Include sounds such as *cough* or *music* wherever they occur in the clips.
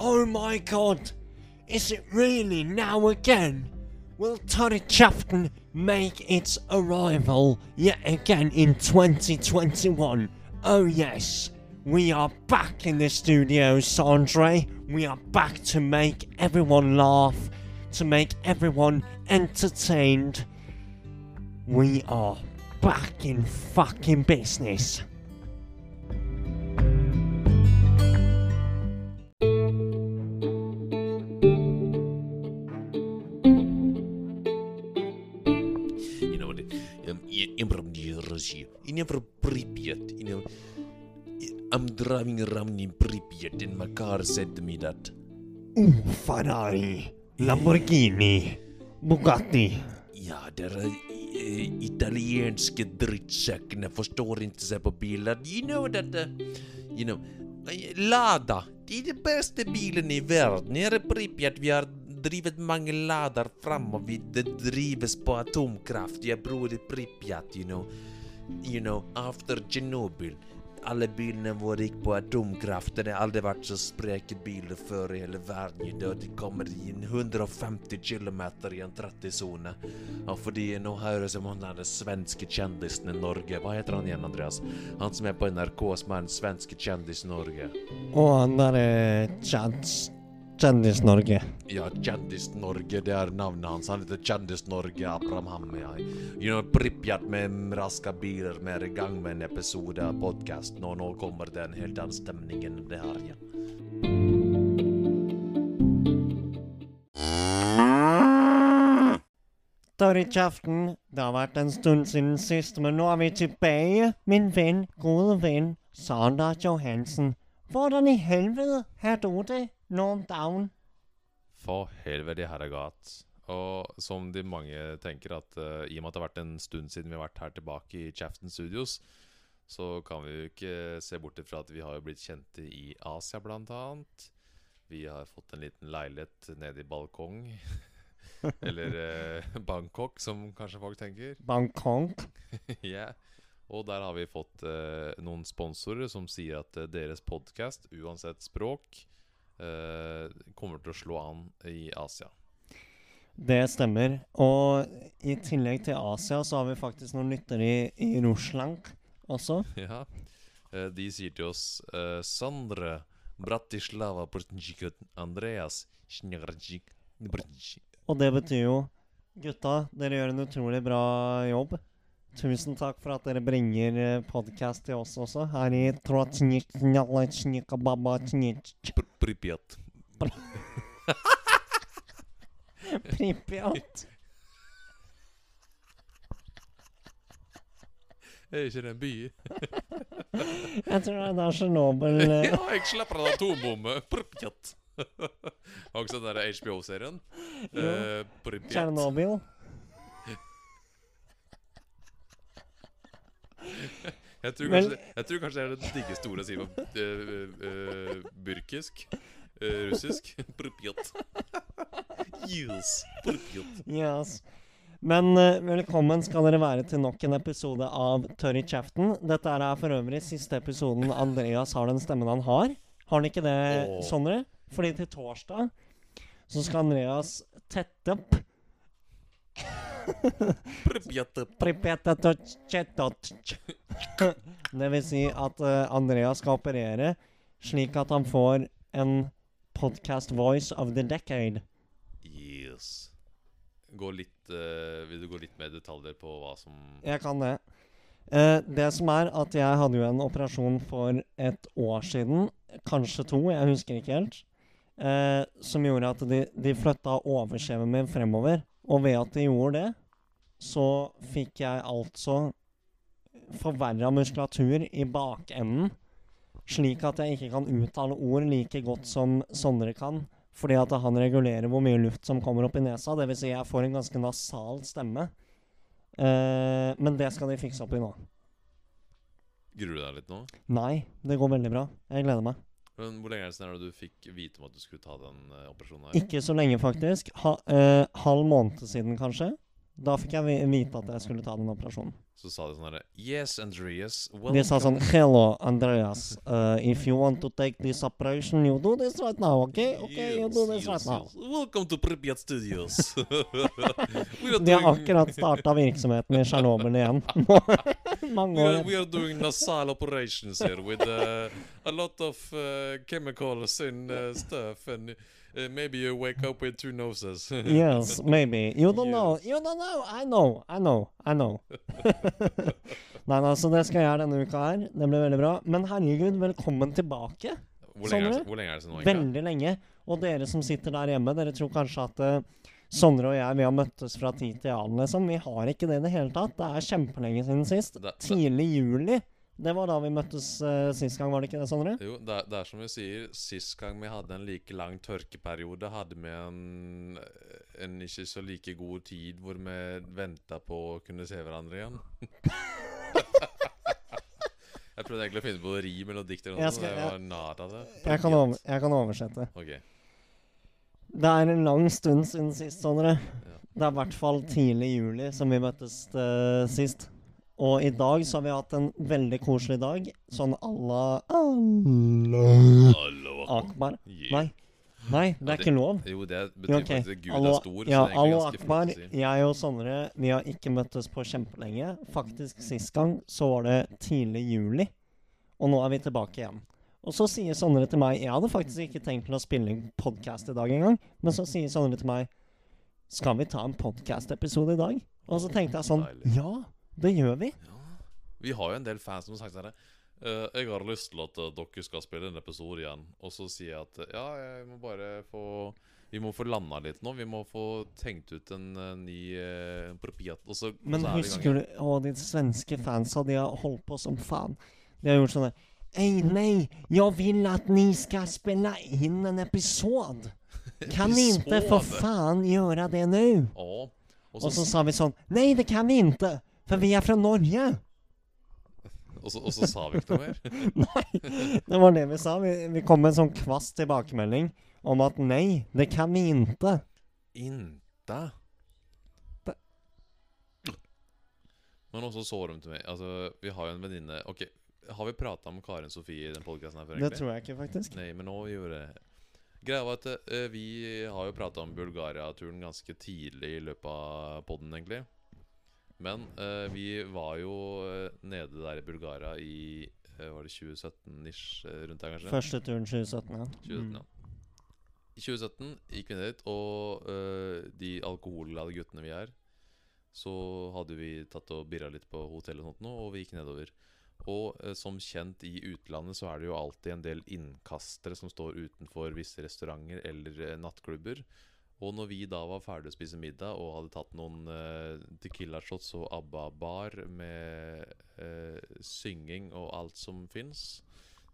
Oh my god! Is it really now again? Will Toddy Chafton make its arrival yet again in 2021? Oh yes, we are back in the studio, Sandre. We are back to make everyone laugh, to make everyone entertained. We are back in fucking business. Never Pripyat, you know. I'm driving around in Pripyat and my car said to me that, Ooh, Ferrari, Lamborghini, Bugatti. ja, där uh, italienske drittsekkene forstår ikke seg på biler. You know that, uh, you know, eh, Lada, det er de beste bilen i verden. Her i Pripyat vi har drevet mange lader fram og vi det drives på atomkraft. Jeg bor i Pripyat, you know. You know, after Tjernobyl. alle bilene våre gikk på atomkraft. Det har aldri vært så spreke biler før i hele verden. Det kommer i 150 kilometer i en 30-zone. Och för det høres som hon den svenske kjendisen i Norge. Hva heter han igjen, Andreas? Han som er på NRK som er den svenske kjendisen i Norge. Og han derre Chads Kjendis-Norge. Ja, Kjendis Norge, det er navnet hans. Han heter Kjendis Norge Abraham. Ja. You know, Pripjat med raske biler. Vi er i gang med en episode av podkasten, og nå kommer det en helt annen stemning enn det her igjen. Tar i kjeften. Det har vært en stund siden sist, men nå er vi tilbake. Min venn, gode venn, Sander Johansen. Hvordan i helvete har du det noen dagen? For helvete, herregat. Og som de mange tenker, at uh, i og med at det har vært en stund siden vi har vært her tilbake i Chafton Studios, så kan vi jo ikke se bort fra at vi har jo blitt kjente i Asia, blant annet. Vi har fått en liten leilighet nede i balkong. *laughs* Eller uh, Bangkok, som kanskje folk tenker. Bangkok. *laughs* Ja. Og der har vi fått eh, noen sponsorer som sier at eh, deres podkast, uansett språk, eh, kommer til å slå an i Asia. Det stemmer. Og i tillegg til Asia så har vi faktisk noen lyttere i, i Russland også. *laughs* Ja. Eh, de sier til oss eh, Sandre Bratislava Andreas Og det betyr jo Gutta, dere gjør en utrolig bra jobb. Tusen takk for at dere bringer podkast til oss også, her i Trotsjnik-Njaletsjnik-Baba-Tjnik- Pripyat. Pripyat. *laughs* *laughs* Er ikke det en by? *laughs* Jeg tror det er Tsjernobyl eh, ja, jeg slipper en atombombe. Pripyat. Har ikke sett den HBO-serien? Jo. Eh, Pripyat. *laughs* Jeg tror, Men- kanskje, jeg tror kanskje det er det diggeste ordet å si på uh, uh, burkisk. Uh, russisk. Pripyat. Yes. Pripyat. Yes. Men uh, velkommen skal dere være til nok en episode av Tørr i kjeften. Dette er for øvrig siste episoden Andreas har den stemmen han har. Har han ikke det, oh. Sondre? Fordi til torsdag så skal Andreas tette opp. Det vil si at uh, Andreas skal operere slik at han får en podcast voice of the decade. Yes. Gå litt uh, Vil du gå litt mer detaljer på hva som Jeg kan det. Uh, det som er at jeg hadde jo en operasjon for et år siden, kanskje to, jeg husker ikke helt, uh, som gjorde at de, de flytta overskjeven min fremover. Og ved at de gjorde det, så fikk jeg altså forverra muskulatur i bakenden, slik at jeg ikke kan uttale ord like godt som Sondre kan. Fordi at han regulerer hvor mye luft som kommer opp i nesa. Dvs. Si jeg får en ganske nasal stemme. Eh, men det skal de fikse opp i nå. Gruer du deg litt nå? Nei, det går veldig bra. Jeg gleder meg. Men Hvor lenge er det siden du fikk vite om at du skulle ta den uh, operasjonen her? Ikke så lenge, faktisk. Ha, uh, halv måned siden, kanskje. Da fikk jeg vite at jeg skulle ta den operasjonen. Så sa de sånn herre Yes, Andreas. De sa sånn Hello, Andreas. Uh, if you want to take this operation, you do this right now, OK? OK, you do this right now. Welcome to Pripyat Studios. *laughs* we De har akkurat starta virksomheten i Tsjernobyl igjen. *laughs* *laughs* Mange we are, år. we are doing nasal operations here with uh, a lot of uh, chemicals and uh, stuff, and uh, maybe you wake up with two noses. *laughs* Yes, maybe. You don't know. You don't know. I know. I know. I know. *laughs* Nei, altså, det skal jeg gjøre denne uka her. Det blir veldig bra. Men herregud, velkommen tilbake. Hvor lenge, er det, hvor lenge er det nå? Veldig lenge. Og dere som sitter der hjemme, dere tror kanskje at uh, Sondre og jeg vi har møttes fra tid til annen, liksom. Vi har ikke det i det hele tatt. Det er kjempelenge siden sist. Det- det- Tidlig juli. Det var da vi møttes uh, sist gang, var det ikke det, Sondre? Jo, det er, det er som vi sier, sist gang vi hadde en like lang tørkeperiode, hadde vi en, en ikke så like god tid hvor vi venta på å kunne se hverandre igjen. *laughs* jeg prøvde egentlig å finne på rim eller dikt, eller Jeg noe, skal- men det var nada det. Jeg kan, over, jeg kan oversette. Ok. Det er en lang stund siden sist, Sondre. Det er i hvert fall tidlig i juli som vi møttes uh, sist. Og i dag så har vi hatt en veldig koselig dag. Sånn à la Allah akbar. Yeah. Nei. Nei, det Ja, er ikke lov. Jo, det betyr okay. faktisk at Gud Allo- er stor. ja, ganske akbar. Jeg og Sondre vi har ikke møttes på kjempelenge. Faktisk sist gang så var det tidlig juli. Og nå er vi tilbake igjen. Og så sier Sondre til meg Jeg hadde faktisk ikke tenkt til å spille podkast i dag engang. Men så sier Sondre til meg Skal vi ta en podkast-episode i dag? Og så tenkte jeg sånn Deilig. Ja, det gjør vi. Ja. Vi har jo en del fans som har sagt sånn Uh, Jeg har lyst til at uh, dere skal spille en episode igjen. Og så sier jeg at uh, ja, jeg må bare få Vi må få landa litt nå. Vi må få tenkt ut en ny propiat. Og så, Men og så er husker du Å, de svenske fansa, de har holdt på som faen. De har gjort sånn Ei, nei, jeg vil at ni skal spille inn en episode. *laughs* Kan vi ikke for faen gjøre det nå? Ja. Og så sa vi sånn Nei, det kan vi inte. För vi er fra Norge. og så, og så sa vi ikke noe mer. *laughs* nei, det var det vi sa. Vi, vi kom med en sånn kvass tilbakemelding om at nei, det kan vi inte. Inte. Men også så de til meg Altså, vi har jo en venninne Ok, har vi prata om Karin Sofie i den podkasten her før? Det tror jeg ikke, faktisk. Nei, men nå gjorde det. Greia var at uh, vi har jo prata om Bulgaria-turen ganske tidlig i løpet av podden, egentlig. Men eh, vi var jo eh, nede der i Bulgaria i eh, Var det 2017-ish? eh, rundt der, kanskje? Første turen 2017, ja. 2017, Mm. ja. I 2017 gikk vi ned dit, og uh, de alkoholglade guttene vi er, så hadde vi tatt og birra litt på hotellet og sånt nå, og vi gikk nedover. Og uh, som kjent i utlandet så er det jo alltid en del innkastere som står utenfor visse restauranter eller uh, nattklubber. Og når vi da var ferdig å spise middag og hadde tatt noen uh, Tequila shots og ABBA-bar med uh, synging og alt som fins,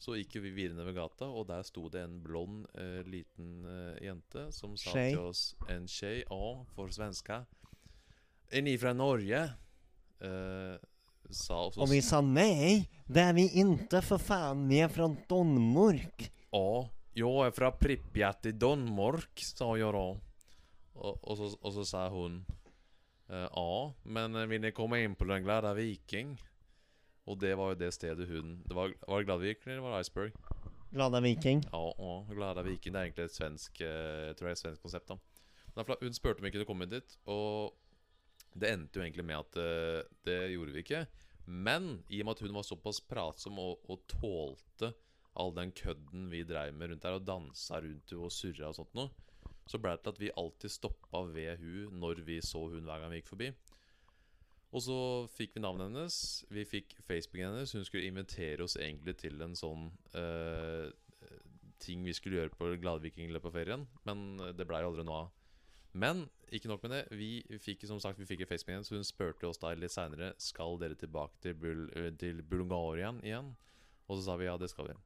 så gikk vi videre nedover gata, og der sto det en blond uh, liten eh, jente som sa Tjej. til oss En tjej, ja, for svenska. Er ni fra Norge? Eh, sa også Og vi sa nei, det er vi inte for faen. vi er fra Danmark. Ja, jeg er fra Pripyat i Danmark, sa jeg då. Och, och, så, och så sa hon eh, Ja, men vil vill ni komma in på Den glada viking? Och det var ju det stedet hun det var, var det Glada Viking eller var det Iceberg? Glada viking. Ja, ja, Glada Viking. Det er egentlig et svensk eh, Jeg tror det er et svensk konsept. da Derfor, Hun spurte om vi kunne komme inn dit, og det endte jo egentlig med at det, det gjorde vi ikke. Men i og med at hun var såpass pratsom og, og tålte all den kødden vi dreiv med rundt der, og dansa rundt og surra og sånt noe, så ble det til at vi alltid stoppa ved hun når vi så hun hver gang vi gikk forbi. Og så fikk vi navnet hennes, vi fikk Facebooken hennes. Hun skulle invitere oss egentlig til en sånn uh, ting vi skulle gjøre på Gladviking løpet av ferien, men det blei aldri noe av. Men ikke nok med det. Vi fikk som sagt Vi fikk Facebooken hennes, så hun spurte oss da litt seinere Skal dere tilbake til, Bul eh, til Bulgaria igjen. Og så sa vi ja, det skal vi.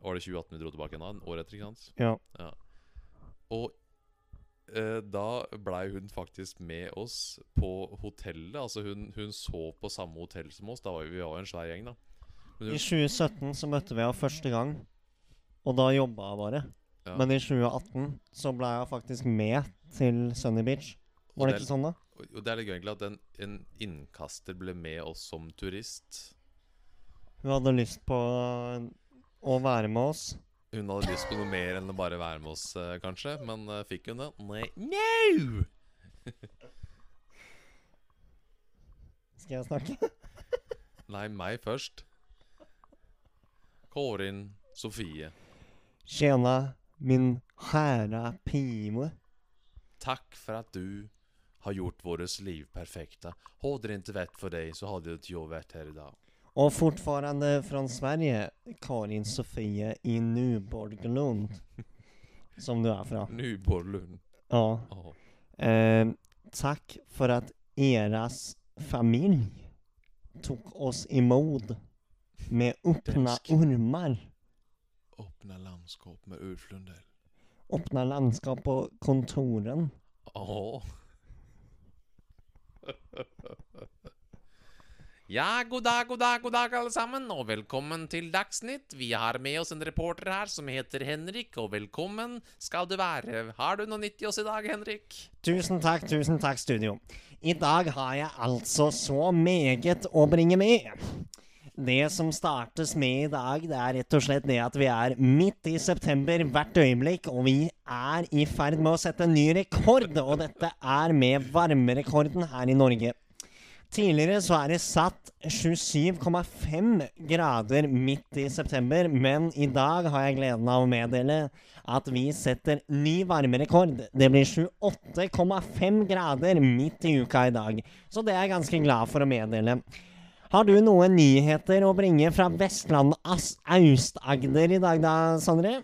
Var det 2018 vi dro tilbake igjen da? Året etter, ikke sant? Ja. Ja. Og eh, da blei hun faktisk med oss på hotellet. Altså hun, hun så på samme hotell som oss. Da var vi, vi var en svær gjeng, da. Men I 2017 så møtte vi henne første gang, og da jobba jeg bare. ja. Men i 2018 så ble jeg faktisk med til Sunny Beach. Var det det- ikke sånn, da? Og det er litt gøy egentlig at en, en innkaster ble med oss som turist. Hun hadde lyst på å være med oss. Hun hadde lyst på noe mer enn å bare være med oss, eh, kanskje. Men eh, fikk hun det? Nei. No! *laughs* Skal jeg snakke? *laughs* Nei, meg først. Kårin Sofie. Tjena, min kjære pime. Takk for at du har gjort vårt liv perfekte. Hadde det ikke vært for deg, så hadde hade inte vært her i idag. Och fortfarande från Sverige, Karin Sofie i Nuborglund. Som du är från. Nuborglund. Ja. Ja. Eh, tack för att eras familj tog oss emot med öppna urmar. Öppna landskap med Ulf Lundell. Öppna landskap på kontoren. Ja. *laughs* Ja, god dag, god dag, god dag alle sammen, og velkommen til Dagsnytt. Vi har med oss en reporter her som heter Henrik, og velkommen skal du være. Har du noe nytt i oss i dag, Henrik? Tusen takk, tusen takk, studio. I dag har jeg altså så meget å bringe med. Det som startes med i dag, det er rett og slett det at vi er midt i september hvert øyeblikk, og vi er i ferd med å sette en ny rekord, og dette er med varmerekorden her i Norge. Tidligere så er det satt 27,5 grader midt i september, men i dag har jeg gleden av å meddele at vi setter ny varmerekord. Det blir 28,5 grader midt i uka i dag, så det er jeg ganske glad for å meddele. Har du noen nyheter å bringe fra Vestland Aust-Agder i dag da, Sondre?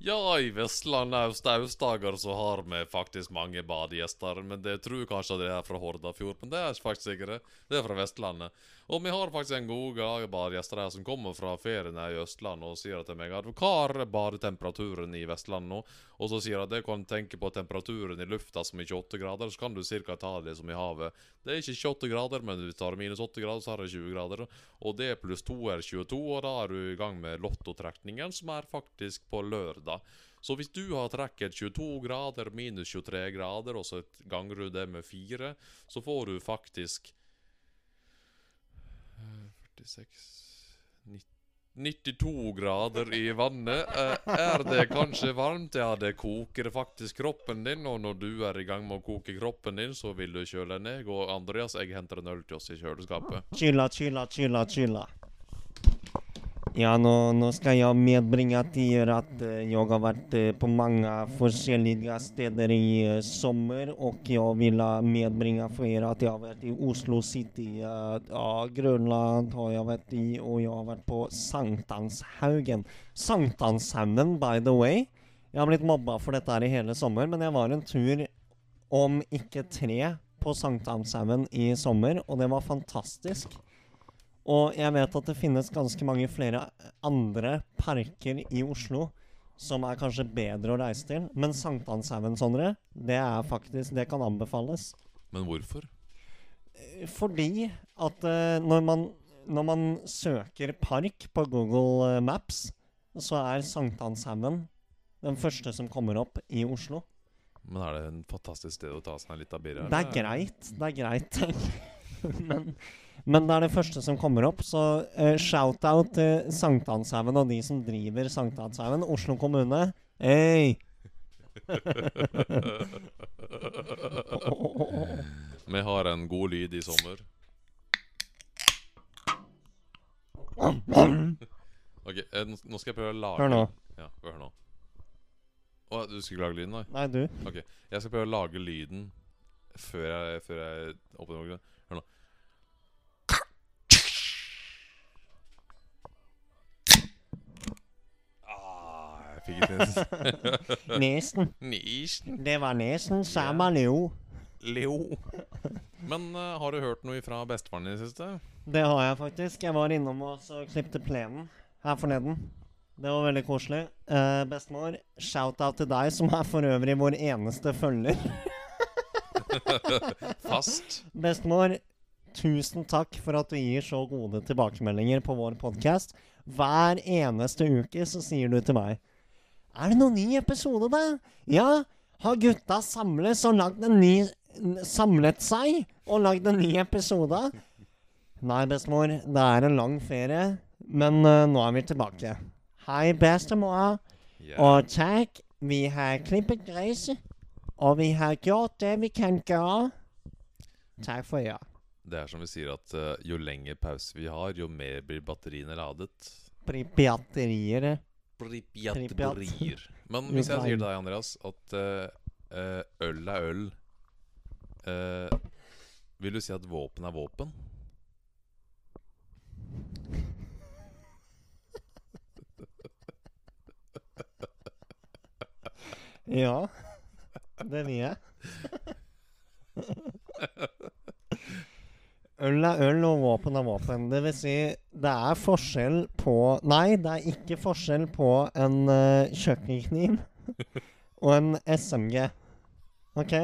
Ja, i Vestland Aust-Aust-dager så har vi faktisk mange badegjester. Men det tror kanskje det er fra Hordafjord, men det er ikke faktisk sikkert. Det er fra Vestlandet. Og vi har faktisk en god gang badegjester her som kommer fra ferien her i Østlandet og sier til meg at hva er badetemperaturen i Vestlandet nå? Og så sier at jeg kan tenke på temperaturen i lufta som er 28 grader, så kan du ca. ta det som i havet. Det er ikke 28 grader, men du tar minus 8 grader, så har det 20 grader. Og det pluss 2 er 22, og da er du i gang med lottotrekningen, som er faktisk på lørdag. Så hvis du har trekket 22 grader minus 23 grader, og så ganger du det med 4, så får du faktisk 46 nitt- 92 grader i vannet. Eh, Er det kanskje varmt? Ja, det koker faktisk kroppen din, og når du er i gang med å koke kroppen din, så vil du kjøle ned. Og Andreas, jeg henter en øl til oss i kjøleskapet. Chilla, chilla, chilla, chilla. Ja, nå, nå skal jeg medbringe till at att jeg har vært eh, på mange forskjellige steder i sommer. Og jeg vil medbringe eh, medbringa för at jeg har vært i Oslo City, uh, ja, Grönland har jeg vært i og jeg har vært på Sankthanshaugen. Sankthanshaugen, by the way. Jeg har blitt mobba for dette her i hele sommer, men jeg var en tur om ikke tre på Sankthanshaugen i sommer, og det var fantastisk. Og jeg vet at det finnes ganske mange flere andre parker i Oslo som er kanskje bedre å reise til, men Sankthanshaugen, Sondre, det er faktisk Det kan anbefales. Men hvorfor? Fordi at uh, når, man, når man søker park på Google eh, Maps, så er Sankthanshaugen den første som kommer opp i Oslo. Men er det en fantastisk sted å ta seg en liten birre? Det er greit. Det er greit. *laughs* men, men det er det første som kommer opp, så uh, shout-out til Sankthanshaugen og de som driver Sankthanshaugen. Oslo kommune. Hey! *laughs* Vi har en god lyd i sommer. Ok, eh, nå- skal jeg prøve å lage Hør nå. Ja, hør nå. Å, du skulle ikke lage lyden, da? Nei, du. Ok, jeg skal prøve å lage lyden før jeg, før jeg åpner. Hør nå. Ikke nesen. Nesen. Det var nesen. Samme Leo. Leo. Men uh, har du hørt noe fra bestefaren din i det siste? Det har jeg faktisk. Jeg var innom og klippet klippte plenen her forneden. Det var veldig koselig. Uh, Bestemor, shout-out til deg, som er for øvrig vår eneste følger. *laughs* Fast. Bestemor, tusen takk for at du gir så gode tilbakemeldinger på vår podkast. Hver eneste uke så sier du til meg Er det noen ny episode, da? Ja, har gutta samles og lagd en ny samlet seg og lagd en ny episode. Nei, bestemor, det er en lang ferie, men uh, nå er vi tilbake. Hei, bestemor. Yeah. Og takk, vi har klippet gresset, og vi har gjort det vi kan gjøre. Takk for ja. Det er som vi sier at uh, jo lengre pause vi har, jo mer blir batteriene ladet. Blir Pripyatterier. Pripyat-borier. Men hvis jeg sier til deg, Andreas, at eh, øl er øl uh, Vil du si at våpen er våpen? Ja, det vil jeg. *laughs* Øl er øl, og våpen er våpen. Det vil si, det er forskjell på Nei, det er ikke forskjell på en uh, kjøkkenkniv *laughs* og en SMG. OK? *laughs*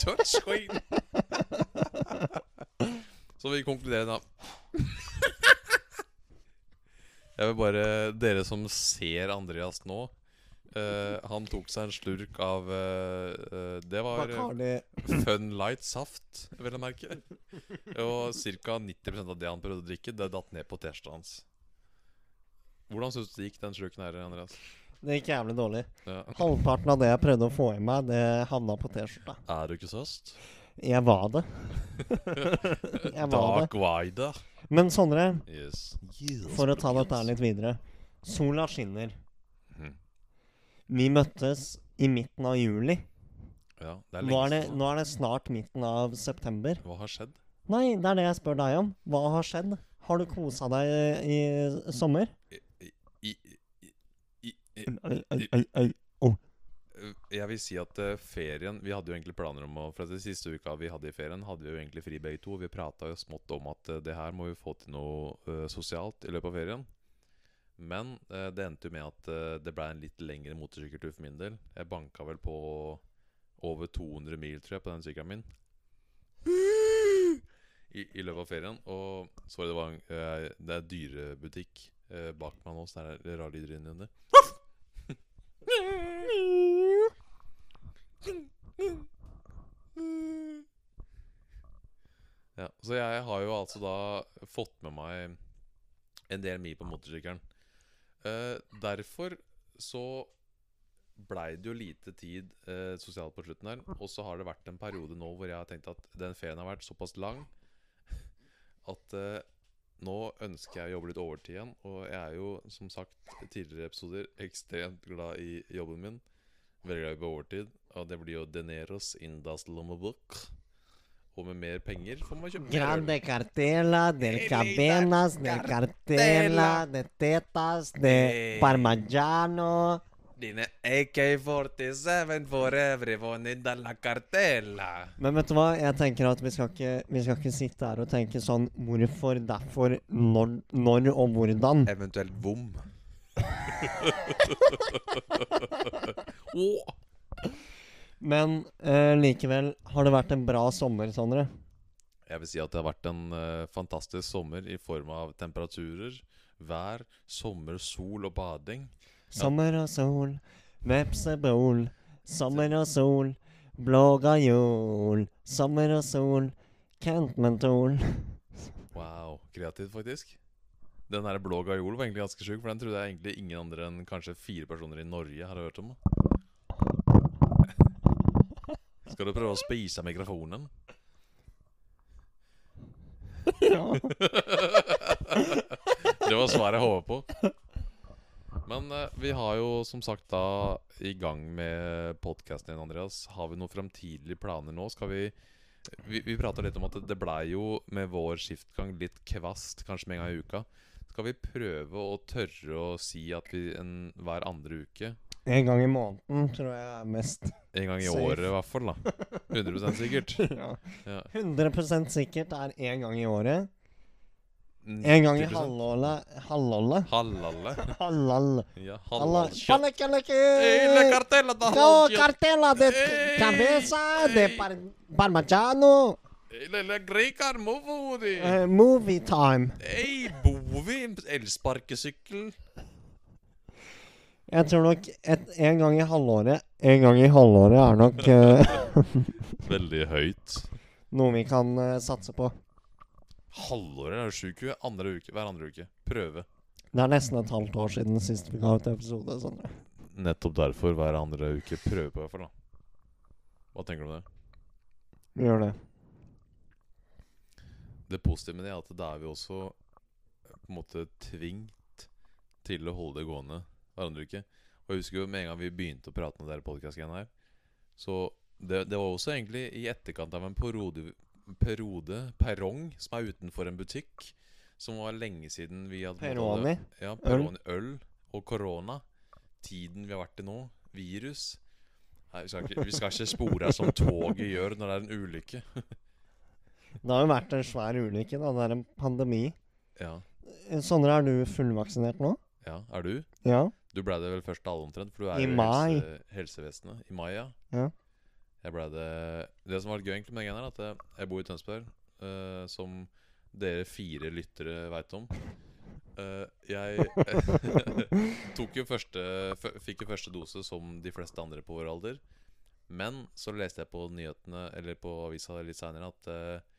Touchscreen! Så vi konkluderer da. Jeg vil bare Dere som ser Andreas nå eh, Han tok seg en slurk av uh, Det var Fun Light saft, vil jeg merke. Og ca. 90% av det han prøvde å drikke, det datt ned på T-skjorta hans. Hvordan syns du det gikk, den slurken her, Andreas? Det gikk jævlig dårlig. Ja. Halvparten av det jeg prøvde å få i meg, det havna på T-skjorta. Er du ikke søst? Jeg var det. *laughs* Jeg var. Dark Wide. Men Sondre, Yes. for å ta dette litt videre. Sola skinner. Mhm. Vi møttes i midten av juli. Ja, det er Nå er, det, siden. nå er det snart midten av september. Hva har skjedd? Nei, det er det jeg spør deg om. Hva har skjedd? Har du kosa deg i, i sommer? I, i, i, i, jeg vil si at ferien Vi hadde jo egentlig planer om å For den siste uka vi hadde i ferien, hadde vi jo egentlig fri begge to. Vi prata jo smått om at det her må vi få til noe sosialt i løpet av ferien. Men eh, det endte jo med at eh, det ble en litt lengre motorsykkeltur for min del. Jeg banka vel på over 200 mil, tror jeg, på den sykkelen min. I, I løpet av ferien. Og var det, var eh, det er dyrebutikk eh, bak meg nå, så det er rare lyder inni under. Ja, så jeg har jo altså da fått med meg en del mil på motorsykkelen. Eh, derfor så blei det jo lite tid eh, sosialt på slutten her. Og så har det vært en periode nå hvor jeg har tenkt at den ferien har vært såpass lang *laughs* at eh, nå ønsker jeg å jobbe litt overtid igjen. Og jeg er jo, som sagt tidligere episoder, ekstremt glad i jobben min. Veldig glad i overtid. Og det blir jo Deneros in das Lommebook. Og med mer penger får man kjøpe. Grande cartela, del cabenas, del cartela, de tetas, de parmigiano. Dine AK-47 for everyone in la cartella. Men vet du hva? Jeg tenker at vi skal ikke, vi skal ikke sitte her og tenke sånn hvorfor, derfor, når, når og hvordan. Eventuelt vom. *laughs* Åh! Men eh, likevel har det vært en bra sommer, Sondre. Jeg vil si at det har vært en eh, fantastisk sommer i form av temperaturer, vær, sommer, sol og bading. Sommer og sol, vepsebol. Sommer og sol, blågajol. Sommer og sol, Kent-mentol. *laughs* Wow, kreativt faktisk. Den der blå gajol var egentlig ganske sjuk, for den trodde jeg egentlig ingen andre enn kanskje fire personer i Norge hadde hørt om. Skal du prøve å spise mikrofonen? Ja. *laughs* Det var svaret jeg håpet på. Men eh, vi har jo som sagt da i gang med podkasten igjen, Andreas. Har vi noen fremtidige planer nå? Skal vi Vi, vi prata litt om at det, det blei jo med vår skiftgang litt kvast, kanskje med en gang i uka. Skal vi prøve å tørre å si at vi en, hver andre uke En gang i måneden tror jeg er mest. En gang i Safe. året, i hvert fall. da 100 sikkert. *laughs* Ja. Ja. 100% sikkert er én gang i året. En gang i 90%. halvåret. Halvåret? Hallalle. *laughs* Halal. Ja, cartella de cabeza de par parmigiano. Grekar Movodi. Eh, movie time. Hei, Bovi. Elsparkesykkel. Jeg tror nok et, en gang i halvåret En gang i halvåret er nok eh, *laughs* Veldig høyt. noe vi kan eh, satse på. Halvåret er jo sjuk uke. Andre uke, hver andre uke. Prøve. Det er nesten et halvt år siden sist vi ga ut episode. Sånn. Nettopp derfor hver andre uke. Prøve på, i hvert fall. da. Hva tenker du om det? Vi gjør det. Det positive med det er at da er vi også eh, på en måte tvingt til å holde det gående hver ikke. Og jeg husker jo med en gang vi begynte å prate om det podkast-greiene her, så det, det var også egentlig i etterkant av en periode, periode perrong som er utenfor en butikk, som var lenge siden vi hadde Peroni. Ja, Peroni øl og korona. Tiden vi har vært i nå. Virus. Nei, vi, skal ikke, vi skal ikke spore som toget gjør når det er en ulykke. *laughs* Det har jo vært en svær ulykke. da Det er en pandemi. Ja, Sondre, er du fullvaksinert nå? ja. Er du? Ja. Du ble det vel først av alle omtrent, for du er I jo mai. helse, helsevesenet. I mai, ja. Ja. Jeg ble det Det som var litt gøy egentlig med den greia, er at jeg, bor i Tønsberg, uh, som dere fire lyttere veit om. Uh, jeg *laughs* tok jo første Fikk jo første dose som de fleste andre på vår alder. Men så leste jeg på nyhetene Eller på avisa litt seinere at uh,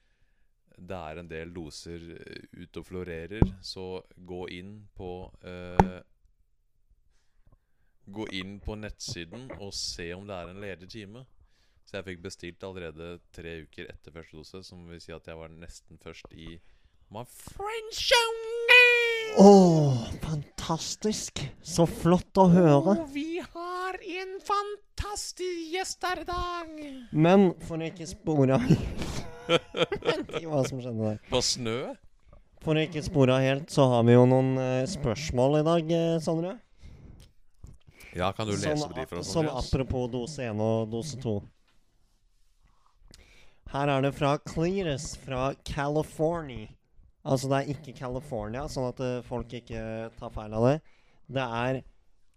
det er en del doser ute og florerer. Så gå inn på eh, Gå inn på nettsiden og se om det er en ledig time. Så jeg fikk bestilt allerede tre uker etter første dose, som vil si at jeg var nesten først i my French Å, fantastisk! Så flott å høre. Og vi har en fantastisk gjest her i dag. Men for ikke spore *laughs* hva som skjedde der. På snø? For ikke spore helt, så har vi jo noen eh, spørsmål i dag, eh, Sondre. Ja, kan du lese Sånn, de for oss? sånn apropos dose 1 og dose 2. Her er det fra Clearus fra California. Altså det er ikke California, sånn at eh, folk ikke tar feil av det. Det er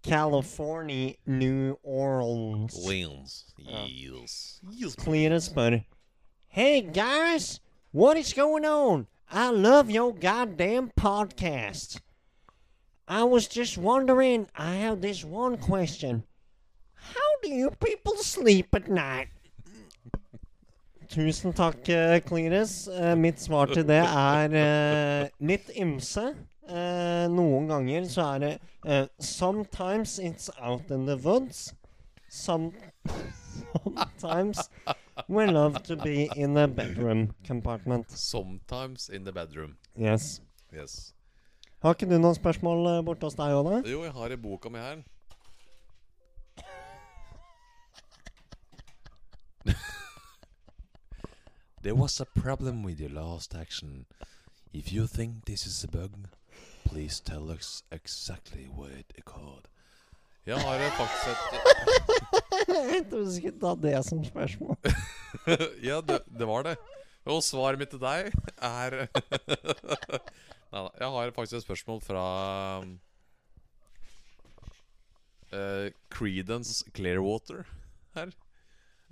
California, New Orleans. Ja. Yes. Yes. Cletus spør Hey guys, what is going on? I love your goddamn podcast. I was just wondering, I have this one question. How do you people sleep at night? Tusen takk, uh, Cletus. Eh, mitt svar til det er eh, litt ymse. Eh, noen ganger så er det eh, Sometimes it's out in the woods. Some, sometimes we love to be in the bedroom compartment. Sometimes in the bedroom. Yes. Yes. Har ikke du noen spørsmål eh, borte hos deg òg, da? Jo, jeg har i boka mi her. *laughs* There was a problem with your last action. If you think this is a bug, please tell us exactly what it occurred. Jeg har eh, faktisk et *laughs* Jeg trodde du skulle ta det som spørsmål. *laughs* Ja, det, det var det. Og svaret mitt til deg er Nei da. Jeg har faktisk et spørsmål fra uh, Creedence Clearwater her.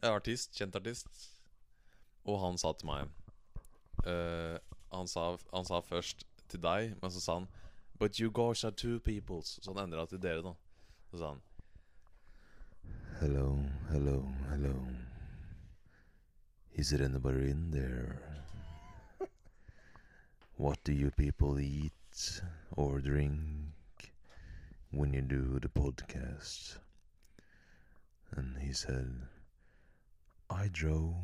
Er artist, kjent artist. Og han sa til meg uh, han, sa, han sa først til deg, men så sa han But you guys are two peoples. Så han endra til dere, da. Så sa han Hello, hello, hello. Is there anybody in there? What do you people eat or drink when you do the podcast? And he said, I drove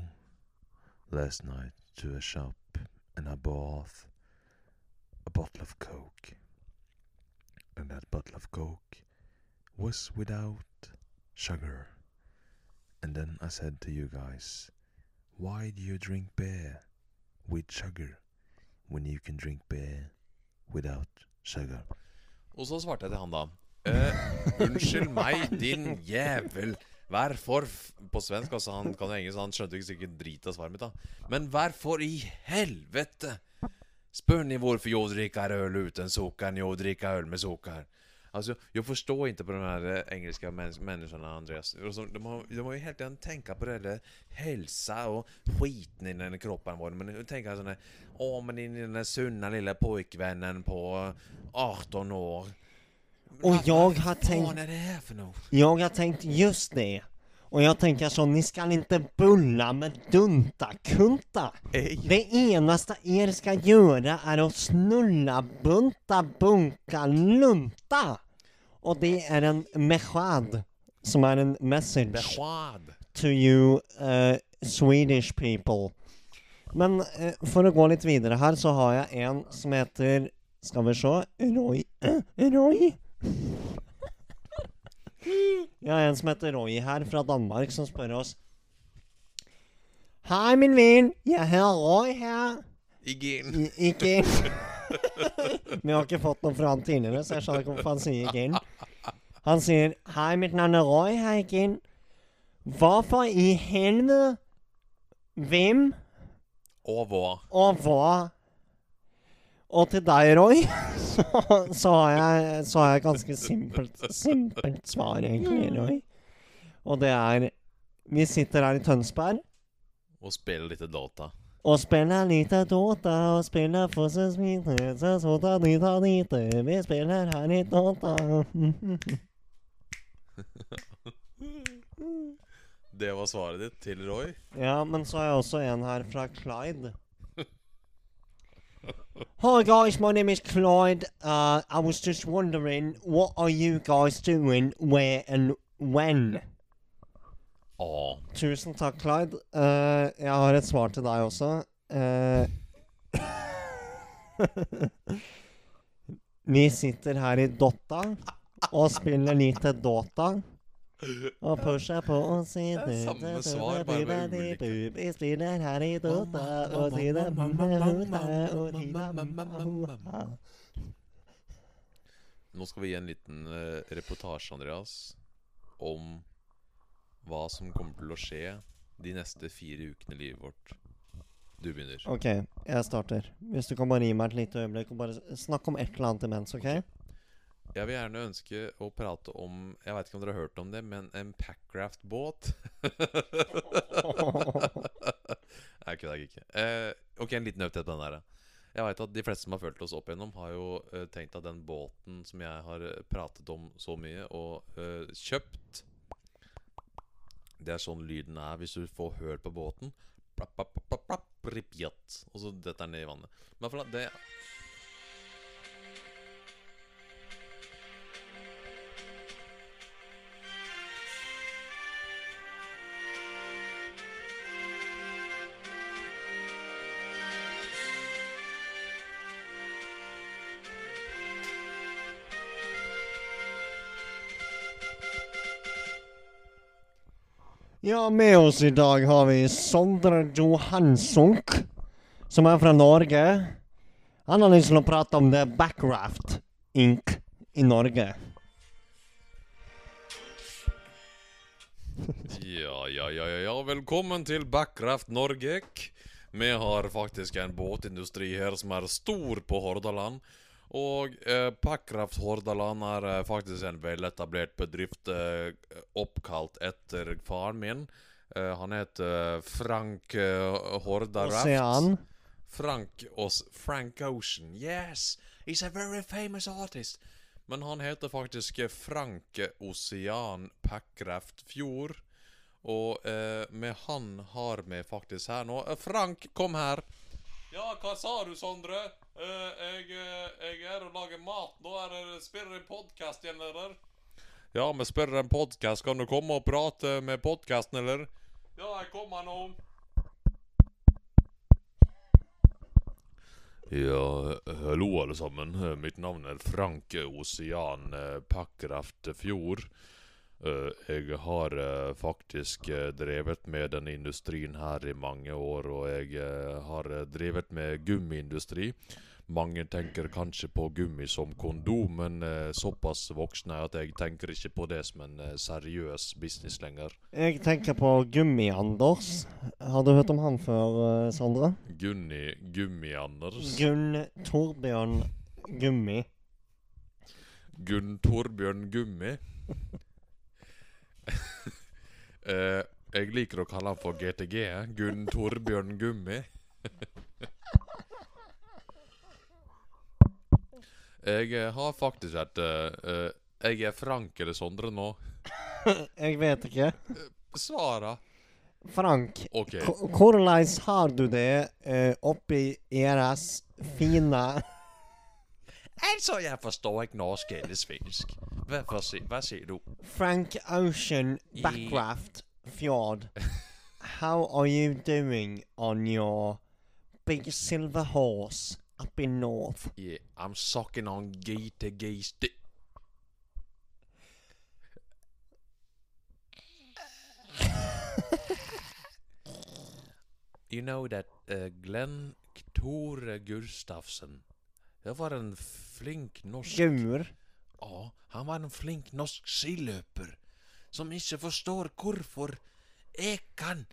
last night to a shop and I bought a bottle of Coke. And that bottle of Coke was without sugar. And then I said to you guys, why do you drink beer with sugar when you can drink beer without sugar? Og så svarte jeg til han da. Uh, unnskyld meg, din jævel. Vær f- På svensk, altså. Han kan jo engelsk, han skjønte ikke sikkert drit av svaret mitt, da. Men vær for i helvete spør ni hvorfor jag drikker øl uten socker jo drikker øl med socker? Alltså, jag förstår inte på de här eh, engelska mäns- människorna, Andreas. Alltså, de, har, de har ju helt enkelt tänka på det där hälsa och skiten i kroppen var Men nu tänker jag sån åh men din den där sunna lilla pojkvännen på 18 år. Och jag har Vad tänkt, är det här för något? jag har tänkt just det. Och jag tänker så, ni ska inte bulla med dunta-kunta. Ej. Det enaste er ska göra är att snulla, bunta, bunka, lunta. Och det er en mechad som er en message Besked. to you uh, Swedish people. Men uh, for å gå litt videre her, så har jeg en som heter Skal vi se Roy *clears throat* Roy? Jeg har en som heter Roy her, fra Danmark, som spør oss Hei, min venn. Jeg har Roy her. Igen. I- Ikke *laughs* Vi har ikke fått noe fra han tidligere, så jeg skjønner ikke hvorfor han sier Gin. Han sier 'Hei, mitt navn er Roy Hei, Gin'. Hvorfor i helvete? Hvem Og hva? og hva? Og til deg, Roy, *laughs* så, så, har jeg, så har jeg et ganske simpelt, simpelt svar, egentlig, Roy. Og det er Vi sitter her i Tønsberg. Og spiller litt Dota. Og spiller lite Dota, og spiller Fossens Mine, så sota dita dite. Vi spiller her i Dota. Det var svaret ditt til Roy. Ja, men så har jeg også en her fra Clyde. Hi guys, my name is Clyde. Uh, I was just wondering, what are you guys doing, where and when? Ja. Tusen takk, Clyde. Uh, jeg har et svar til deg også. Uh, vi sitter her i Dotta og spiller lite Dota. Og pusher på og sier Det er samme svar, bare med. Vi spiller her i Dota og sier Nå skal vi gi en liten eh, reportasje, Andreas, om hva som kommer til å skje de neste fire ukene i livet vårt. Du begynner. OK, jeg starter. Hvis du kan bare gi meg et lite øyeblikk og bare snakke om et eller annet imens, OK? Jeg vil gjerne ønske å prate om Jeg vet ikke om dere har hørt om det, men en Packraft-båt. *laughs* Nei, kødder jeg ikke. Eh, ok, en liten update på den der. Jeg vet at De fleste som har fulgt oss opp igjennom, har jo eh, tenkt at den båten som jeg har eh, pratet om så mye og eh, kjøpt Det er sånn lyden er hvis du får høl på båten. Plapp, plapp, plapp, plapp, Pripyat. Og så detter den ned i vannet. Men det Ja, med oss i dag har vi Sondre Johanssonk, som er fra Norge. Han har lyst til å prate om det Backraft Inc. i Norge. Ja, ja, ja, ja. Velkommen til Backraft Norge. Vi har faktisk en båtindustri her som er stor på Hordaland. Og eh, Packraft Hordaland er eh, faktisk en veletablert bedrift eh, oppkalt etter faren min. Eh, han heter Frank eh, Hordaraft. Ocean. Frank Os Frank Ocean. Yes, he's a very famous artist. Men han heter faktisk Frank Ocean Packraft Fjord. Og eh, med han har vi faktisk her nå eh, Frank, kom her. Ja, hva sa du, Sondre? Eh, jeg, eh, jeg er og lager mat. Nå er det spiller en podkast igjen, eller? Ja, vi spiller en podkast. Kan du komme og prate med podkasten, eller? Ja, jeg kommer nå. Ja, hallo alle sammen. Eh, Mitt navn er Frank Ocean Pakkraft Packraft Fjord. Eh, Jeg har eh, faktisk eh, drevet med denne industrien her i mange år, og jeg har drevet med gummiindustri. Mange tenker kanskje på gummi som kondom, men eh, såpass voksen er jeg at jeg tenker ikke på det som en eh, seriøs business lenger. Jeg tenker på Gummi-Anders. Har du hørt om han før, eh, Sondre? Gunni Gummi-Anders. Gunn Torbjørn Gummi. Gunn Torbjørn Gummi. *laughs* eh, jeg liker å kalle han for GTG. Gunn Torbjørn Gummi. *laughs* jeg eh, har faktisk et eh, eh, Jeg er Frank eller Sondre nå. *laughs* Jeg vet ikke. Svara. Frank, okay. hvordan har du det eh, oppi deres fine Altså, jeg forstår ikke norsk eller svensk. Hva, sier- hva sier du? Frank Ocean Backcraft Fjord? *laughs* How are you doing on your big silver horse up in north? Yeah, I'm sucking on Gay's dick. You know that uh, Glenn Tore Gustafsen Det var en flink norsk Gur? Ja, han var en flink norsk skiløper som ikke forstår hvorfor jeg kan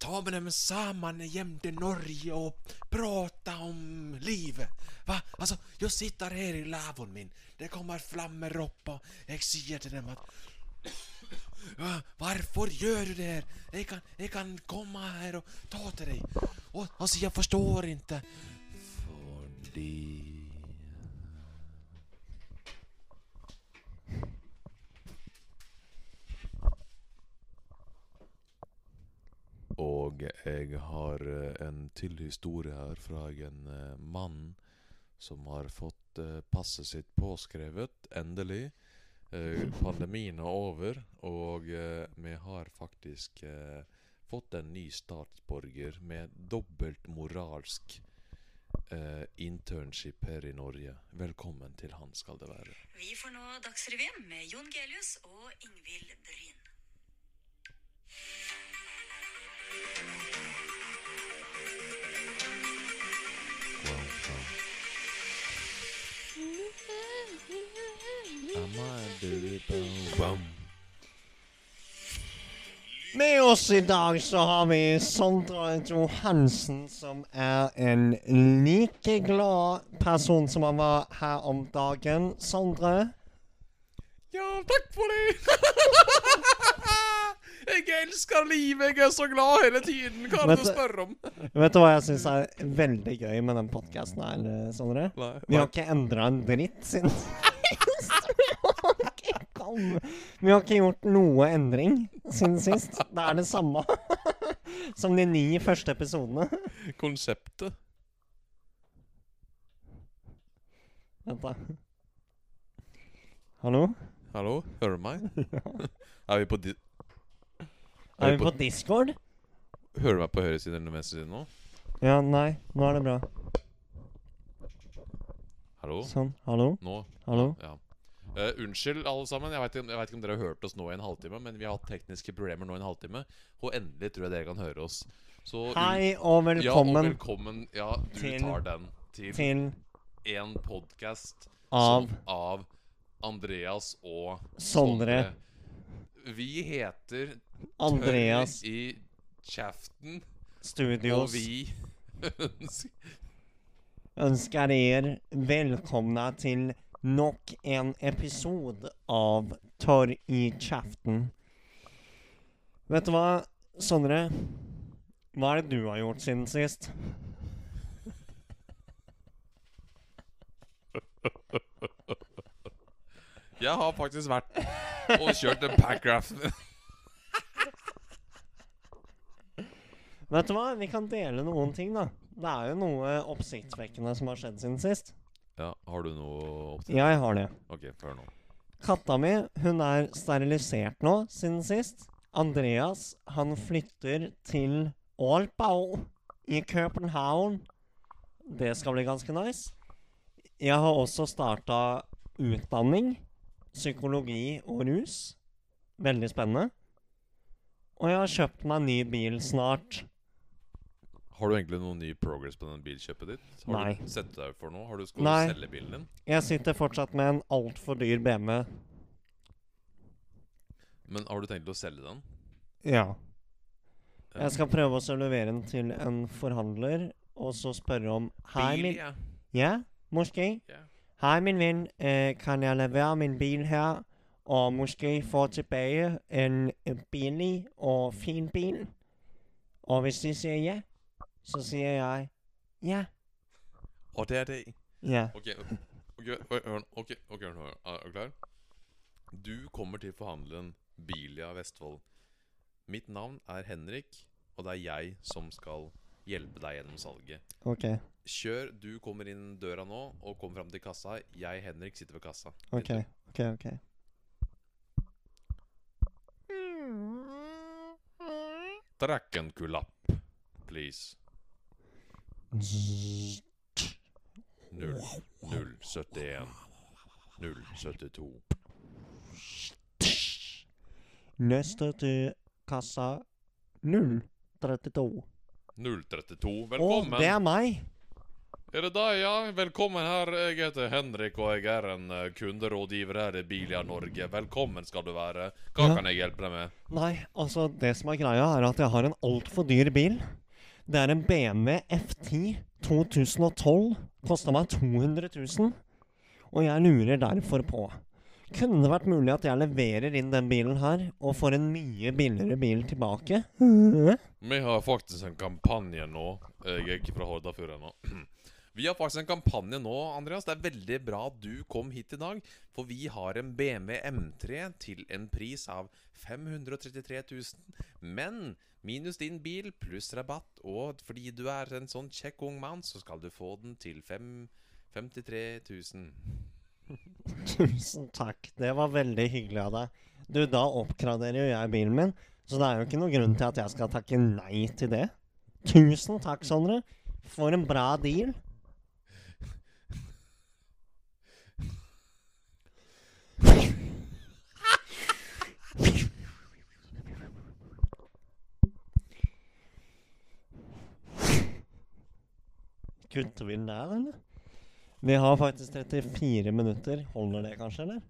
ta med dem sammen hjem til Norge og prate om livet. Va? Altså, jeg sitter her i lavvoen min, det kommer flammer opp, og jeg sier til dem at «Ja, Hvorfor gjør du det her? Jeg kan, jeg kan komme her og ta til deg. Og, altså, jeg forstår ikke. Fordi Og jeg har eh, en til historie her fra en eh, mann som har fått eh, passet sitt påskrevet, endelig. Pandemien er over, og vi har faktisk fått en ny statsborger med dobbelt moralsk eh, internship her i Norge. Velkommen til han skal det være. Vi får nå Dagsrevyen med Jon Gelius og Ingvild Bryn. Med oss i dag så har vi Sondre Johansen, som er en like glad person som han var her om dagen. Sondre? Ja, takk for det! *laughs* jeg elsker livet, jeg er så glad hele tiden. Hva er det du spør om? *laughs* Vet du hva jeg syns er veldig gøy med den podkasten her, Sondre? Vi har ikke endra en dritt siden. Vi har ikke Vi har ikke gjort noe endring siden sist. Det er det samme *laughs* som de ni første episodene. Konseptet. Vent, da. Hallo? Hallo, hører du meg? *laughs* er vi på di Er vi på Discord? Hører du meg på høyresiden eller venstresiden nå? Ja, nei. Nå er det bra. Hallo? Sånn. Hallo? Nå? Hallo? Ja. Uh, unnskyld, alle sammen. Jeg vet, ikke, ikke om dere har hørt oss nå i en halvtime, men vi har hatt tekniske problemer nå i en halvtime, og endelig tror jeg dere kan høre oss. Så Hei og velkommen. Ja, og velkommen. Ja, du til- tar den. Til til en podkast Av av Andreas og Sondre. Vi heter Andreas Tørr i kjeften, Studios. og vi *laughs* ønsker dere velkomne til nok en episode av Tørr i kjeften. Vet du hva, Sondre? Hva er det du har gjort siden sist? Jeg har faktisk vært og kjørt en packraft. Vet du hva, vi kan dele noen ting, da. Det er jo noe oppsiktsvekkende som har skjedd siden sist. Ja, har du noe opptil? Jeg har det. Ok, før nå. Katta mi hun er sterilisert nå siden sist. Andreas han flytter til Aalbau i København. Det skal bli ganske nice. Jeg har også starta utdanning. Psykologi og rus. Veldig spennende. Og jeg har kjøpt meg ny bil snart. Har du egentlig noen ny progress på den bilkjøpet ditt? Har Nei. du sett deg for noe? Har du skal Nei. du selge bilen din? Jeg sitter fortsatt med en altfor dyr BMW. Men har du tenkt å selge den? Ja. Jeg skal prøve å levere den til en forhandler, og så spørre om Hei, Bil, min ja. Ja, måske. Ja. Hei, min venn. Eh, kan jeg levere min bil her, og måske få tilbake en billig og fin bil? Og hvis de sier ja, så sier jeg ja. Og det er det. Ja. Ok, ok, hør nå. Okay, okay. Er du klar? Du kommer til forhandleren Bilia Vestfold. Mitt navn er Henrik, og det er jeg som skal hjelpe deg gjennom salget. OK. Kjør, du kommer inn døra nå og kommer fram til kassa. Jeg, Henrik, sitter ved kassa. OK. ok, ok. Trekk en kulapp, please. Null, null, 71, null, 72. Neste til kassa 032. 032, Velkommen. Å, det er meg! Er det deg, ja? Velkommen her. Jeg heter Henrik, og jeg er en eh, kunderådgiver her i Bilia Norge. Velkommen skal du være. Hva Ja. kan jeg hjelpe deg med? Nei, altså, det som er greia, er at jeg har en altfor dyr bil. Det er en BMW F10 2012. Kosta meg 200 000. Og jeg lurer derfor på Kunne det vært mulig at jeg leverer inn den bilen her, og får en mye billigere bil tilbake? Vi har faktisk en kampanje nå. Jeg er ikke fra Hordafjord ennå. Vi har faktisk en kampanje nå, Andreas. Det er veldig bra at du kom hit i dag. For vi har en BMW M3 til en pris av 533 000. Men minus din bil pluss rabatt, og fordi du er en sånn kjekk ung mann, så skal du få den til 5, 53 000. Tusen takk. Det var veldig hyggelig av deg. Du, da oppgraderer jo jeg bilen min, så det er jo ikke noen grunn til at jeg skal takke nei til det. Tusen takk, Sondre. For en bra deal. Kutter vi den der, eller? Vi har faktisk 34 minutter. Holder det kanskje, eller?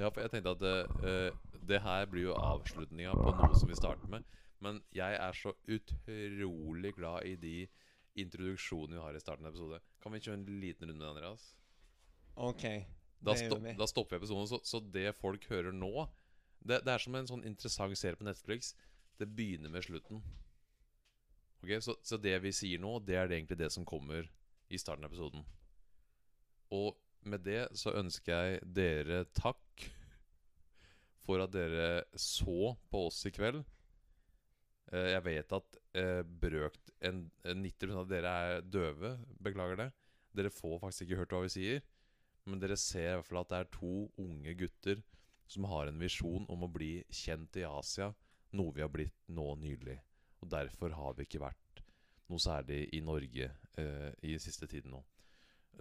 Ja, for jeg tenkte at uh, det her blir jo avslutninga på noe som vi starter med. Men jeg er så utrolig glad i de introduksjonene vi har i starten av episode. Kan vi kjøre en liten runde med Andreas? OK. Da, Det gjør vi. da stopper vi episoden. Så, så det folk hører nå det, det er som en sånn interessant serie på Netflix. Det begynner med slutten. Ok, Så, så det vi sier nå, det er egentlig det som kommer i starten av episoden. Og med det så ønsker jeg dere takk for at dere så på oss i kveld. Eh, Jeg vet at eh, brøkt en, en 90 av dere er døve. Beklager det. Dere får faktisk ikke hørt hva vi sier. Men dere ser i hvert fall at det er to unge gutter som har en visjon om å bli kjent i Asia, noe vi har blitt nå nylig. Og derfor har vi ikke vært noe særlig i Norge eh, i siste tiden nå.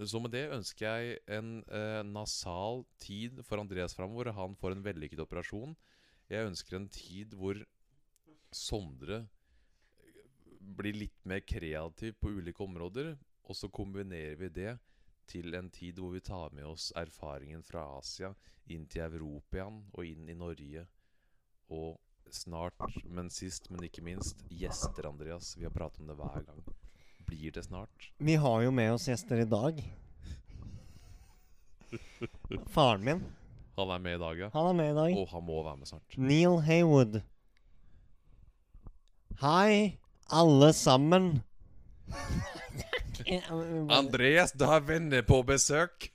Så med det ønsker jeg en eh, nasal tid for Andreas framover. Han får en vellykket operasjon. Jeg ønsker en tid hvor Sondre blir litt mer kreativ på ulike områder. Og så kombinerer vi det til en tid hvor vi tar med oss erfaringen fra Asia inn til Europa igjen og inn i Norge. Og snart, men sist, men ikke minst, gjester, Andreas. Vi har pratet om det hver gang. Blir det snart? Vi har jo med oss gjester i dag. Faren min. Han er med i dag, ja. Han er med i dag. Og han må være med snart. Neil Haywood. Hei, alle sammen. *laughs* Andreas, du har venner på besøk!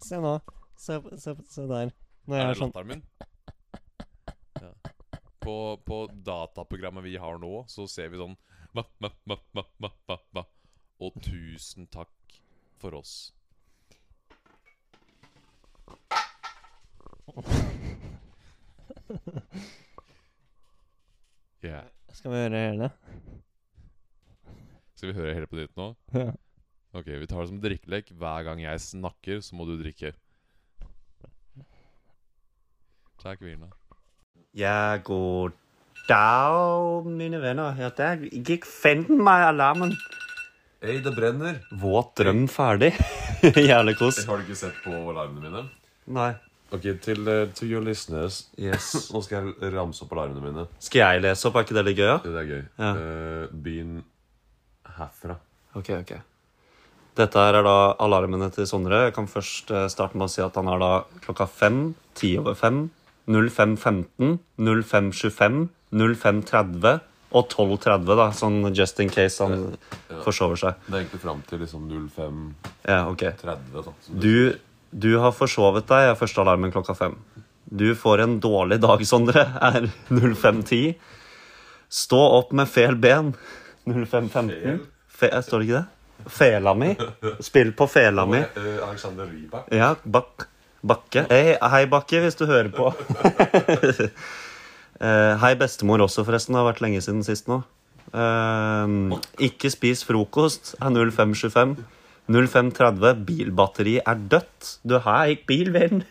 Se nå. Se, se, se der. Nå er Er jeg det sånn latteren min? Ja. På, på dataprogrammet vi har nå, så ser vi sånn ma, ma, ma, ma, ma, ma, ma. Og tusen takk for oss. *laughs* Yeah. Skal vi høre hele? Skal vi høre hele på nytt nå? Ja. Ok, vi tar det som drikkelek. Hver gang jeg snakker, så må du drikke. Takk, Vina. Ja, god dag, mine venner. Ja, der gikk fenden meg alarmen. Hei, det brenner. Våt drøm ferdig. *laughs* Jævlig kos. Har du ikke sett på alarmene mine? Nei. Ok, til uh, your listeners. Yes. *clears throat* Nå skal jeg ramse opp alarmene mine. Skal jeg lese opp? Er ikke det litt gøy? Ja? Det er gøy. Ja. Uh, Begynn herfra. Ok, ok. Dette her er da alarmene til Sondre. Jeg kan først eh, starte med å si at han er da klokka fem, ti over fem, 05.15, 05.25, 05.30, Og 12.30, da, sånn just in case han Ja. forsover seg. Det er egentlig fram til liksom 05.30. Ja, ok. da, Du, du har forsovet deg, er første alarmen klokka fem. Du får en dårlig dag, Sondre, er 05.10. Stå opp med fel ben. 05.15. Fe, står det ikke det? Fela mi. Spill på fela mi. Eh, Alexander Rybak. Ja, bak, Bakke. Hei, hei, Bakke, hvis du hører på. *laughs* Eh, hei, bestemor også, forresten. Det har vært lenge siden sist nå. Eh, ikke spis frokost er 0525. 0530. Bilbatteri er dødt. Du har ikke bil, venn.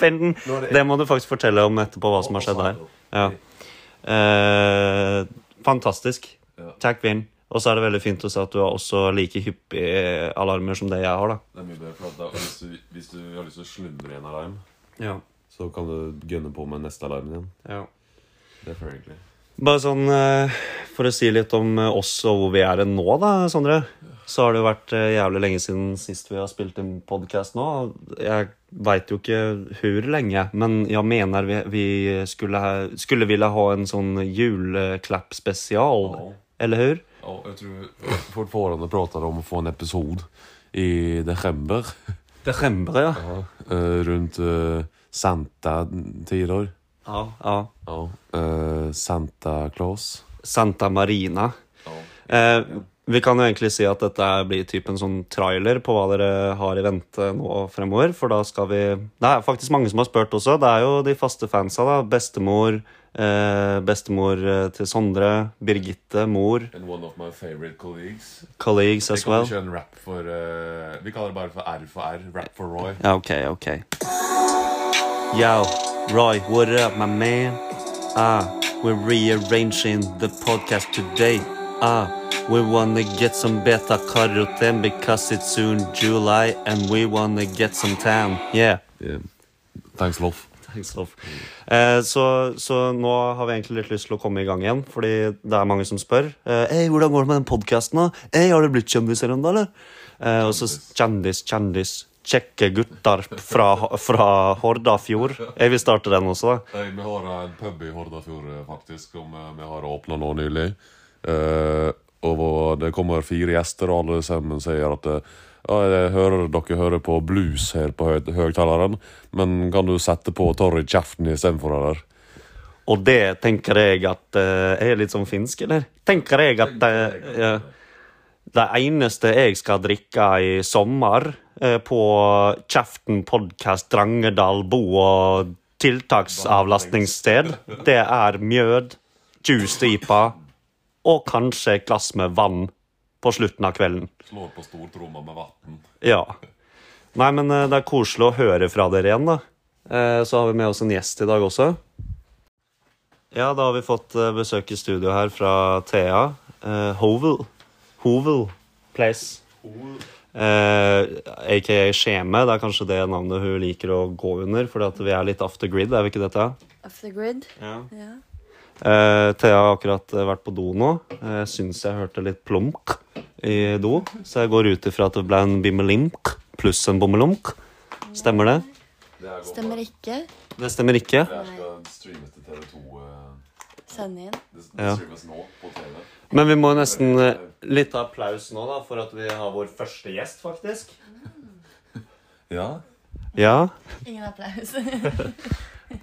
Finn den. Det må du faktisk fortelle om etterpå, hva som har skjedd her. Ja. Eh, fantastisk. Takk, Vinn. Og så er det veldig fint å se at du har også like hyppige alarmer som det jeg har, da. Det er mye bedre, for da, hvis, du, hvis du har lyst til å slundre i en alarm, Ja. så kan du gønne på med neste alarm igjen. ja. Det er egentlig. Bare sånn eh, For å si litt om eh, oss og hvor vi er nå, da, Sondre. Så har det jo vært eh, jævlig lenge siden sist vi har spilt en podkast nå. Jeg veit jo ikke hvor lenge, men jeg mener vi, vi skulle, skulle ville ha en sånn juleklapp-spesial. Eller hur? Ja, jag tror fortfarande pratar om å få en episod i desember. Desember, ja. Ja. Eh, rundt uh, Santa-tider. Ja, ja. Ja. Uh, Santa Claus. Santa Marina. Ja. Uh, vi kan jo egentlig si at dette blir typ en sånn trailer på hva dere har i vente nå fremover. For da skal vi Det er faktisk mange som har spurt også. Det er jo de faste fansa, da. Bestemor, eh, bestemor eh, til Sondre, Birgitte, mor, And one of my favorite colleagues. colleagues Vi as kan well. kjøre en rap for uh, Vi kaller det bare for R for R. Rap for Roy. Ja, ok, ok. Yo, Roy, what up, my man? Ah, we're rearranging the podcast today. Ah, we wanna get some beta karoten because it's soon July and we wanna get some tan. Yeah. Yeah. Thanks, love. Eh, så, så nå har vi egentlig litt lyst til å komme i gang igjen, fordi det er mange som spør. Eh, hvordan går det med den podkasten, da? Hey, har det blitt kjendiser ennå, eller? Eh, og så kjendis, kjendis. Kjekke gutter fra, fra Hordafjord. Jeg vil starte den også, da. Nei, vi har en pub i Hordafjord, eh, faktisk, som eh, vi har åpna nå nylig. Eh, og det kommer fire gjester, og alle sammen sier at eh, ja, jeg hører dere hører på blues her på høy- høyttaleren, men kan du sette på Torry kjeften istedenfor, eller? Og det tenker jeg at uh, er litt sånn finsk, eller? Tenker jeg at uh. Det eneste jeg skal drikke i sommer uh, på Kjeften podkast Drangedal bo- og tiltaksavlastningssted, det er mjød, juice IPA og kanskje et glass med vann på slutten av kvelden. Slår på stortromma med vann. Ja. Nei, men eh, det er koselig å høre fra dere igjen, da. Eh, Så har vi med oss en gjest i dag også. Ja, da har vi fått eh, besøk i studio her fra Thea. Eh, Hovel. Hovel Place. Eh, aka Skjeme. Det er kanskje det navnet hun liker å gå under, at vi er litt off the grid, er vi ikke dette? Off the grid. Ja. Ja. Eh, Thea har akkurat eh, vært på do nå. Eh, Jeg syns jeg hørte litt plumk i do, så jeg går ut ifra at det ble en bimmelimk pluss en bommelumk. Stemmer det? Stemmer ikke. Det stemmer ikke. Det skal streames til TV2. Send inn. Det, Ja. streames nå på TV. Men vi må nesten Litt applaus nå, da, for at vi har vår første gjest, faktisk. Ja. Ja. Ingen applaus. *laughs*